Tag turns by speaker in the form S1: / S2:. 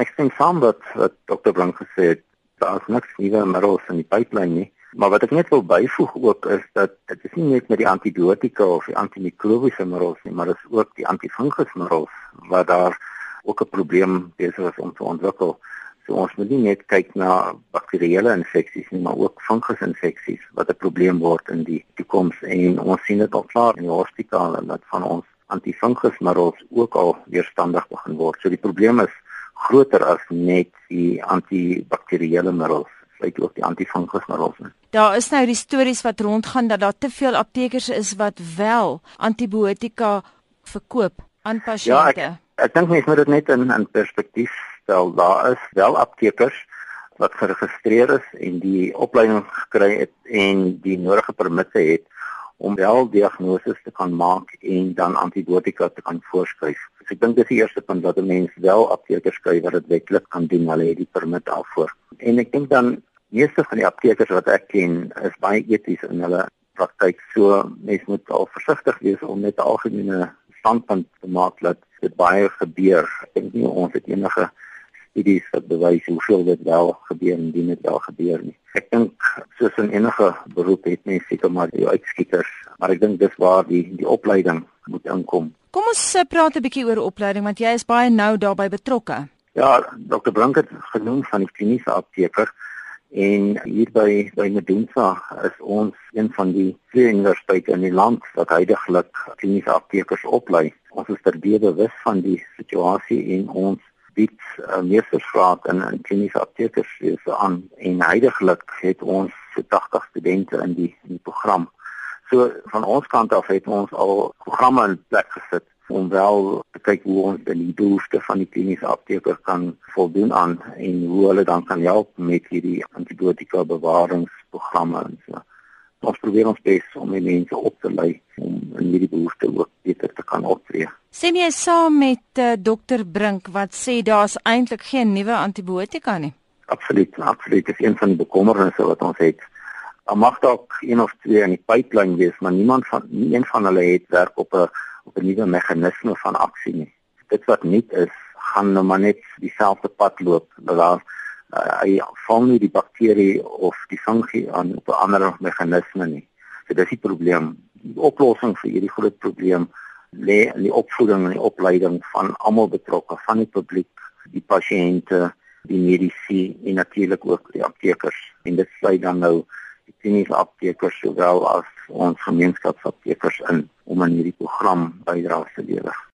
S1: Ek stem saam met wat Dr. Blank gesê het. Daar is niks nuwe middels in die pipeline nie. Maar wat ek net wil byvoeg ook is dat dit is nie net met die antibiotika of die antimikrobiese middels nie, maar dit is ook die antifungusmiddels wat daar ook 'n probleem besig is om te ontwikkel. So ons moet nie net kyk na bakterieële infeksies nie, maar ook fungusinfeksies wat 'n probleem word in die toekoms en ons sien dit al klaar in die hospitale dat van ons antifungusmiddels ook al weerstandig begin word. So die probleem is groter as net die antibakterieële middels sluit ook die antifungusmiddels in.
S2: Daar is nou die stories wat rondgaan dat daar te veel aptekers is wat wel antibiotika verkoop aan pasiënte.
S1: Ja, ek, ek dink mense moet dit net in in perspektief stel. Daar is wel aptekers wat geregistreer is en die opleiding gekry het en die nodige permitte het om wel diagnose te kan maak en dan antibiotika te kan voorskryf. So ek dink dis die eerste punt dat 'n mens wel aptekers kry wat dit wetlik kan doen, hulle het die permit daarvoor. En ek dink dan meeste van die aptekers wat ek ken is baie eties in hulle praktyk. So mens moet al versigtig wees om net 'n algemene standpunt te maak dat dit baie gebeur. Ek dink nie ons het enige studies wat bewys hoeveel dit wel gebeur en indien dit wel gebeur nie. Ek dink soos in enige beroep het mense seker maar die uitskieters, maar ek dink dis waar die die opleiding moet inkom.
S2: Kom ons eh, praat 'n bietjie oor opleiding want jy is baie nou daarbey betrokke.
S1: Ja, Dr. Blank het genoem van die kliniese apteker en hier by by Medunsa is ons een van die twee universiteite in die land wat heidaglik kliniese aptekers oplei. Ons is terdeur bewus van die situasie en ons bied uh, meestersgraad in in kliniese aptekerswese aan en heidaglik het ons so 80 studente in die in die program. So van ons kant af het ons al programme in plek gesit om wel te kyk hoe ons die behoeftes van die kliniese apteker kan voldoen aan en hoe hulle dan kan help met hierdie antibiotika bewaringsprogramme en so ons probeer ons bes om die mense op te lei om in hierdie behoefte ook beter te kan optree.
S2: Sien jy saam met uh, dokter Brink wat sê daar's eintlik geen nuwe antibiotika nie?
S1: Absoluut, absoluut. Dit is een van die bekommernisse wat ons het. Daar mag dalk een of twee in die pipeline wees, maar niemand van nie een van hulle het werk op 'n op 'n nuwe meganisme van aksie nie. Dit wat nuut is, gaan nou maar net dieselfde pad loop. Daar uh, hy vang nie die bakterie of die fungie aan op 'n ander meganisme nie. So dis die probleem. Die oplossing vir hierdie groot probleem lê in die opvoeding en die opleiding van almal betrokke, van die publiek, die pasiënte, die medisy en natuurlik ook die aptekers. En dit sluit dan nou kliniese aptekers sowel as ons gemeenskapsaptekers in om aan hierdie program bydrae te lewer.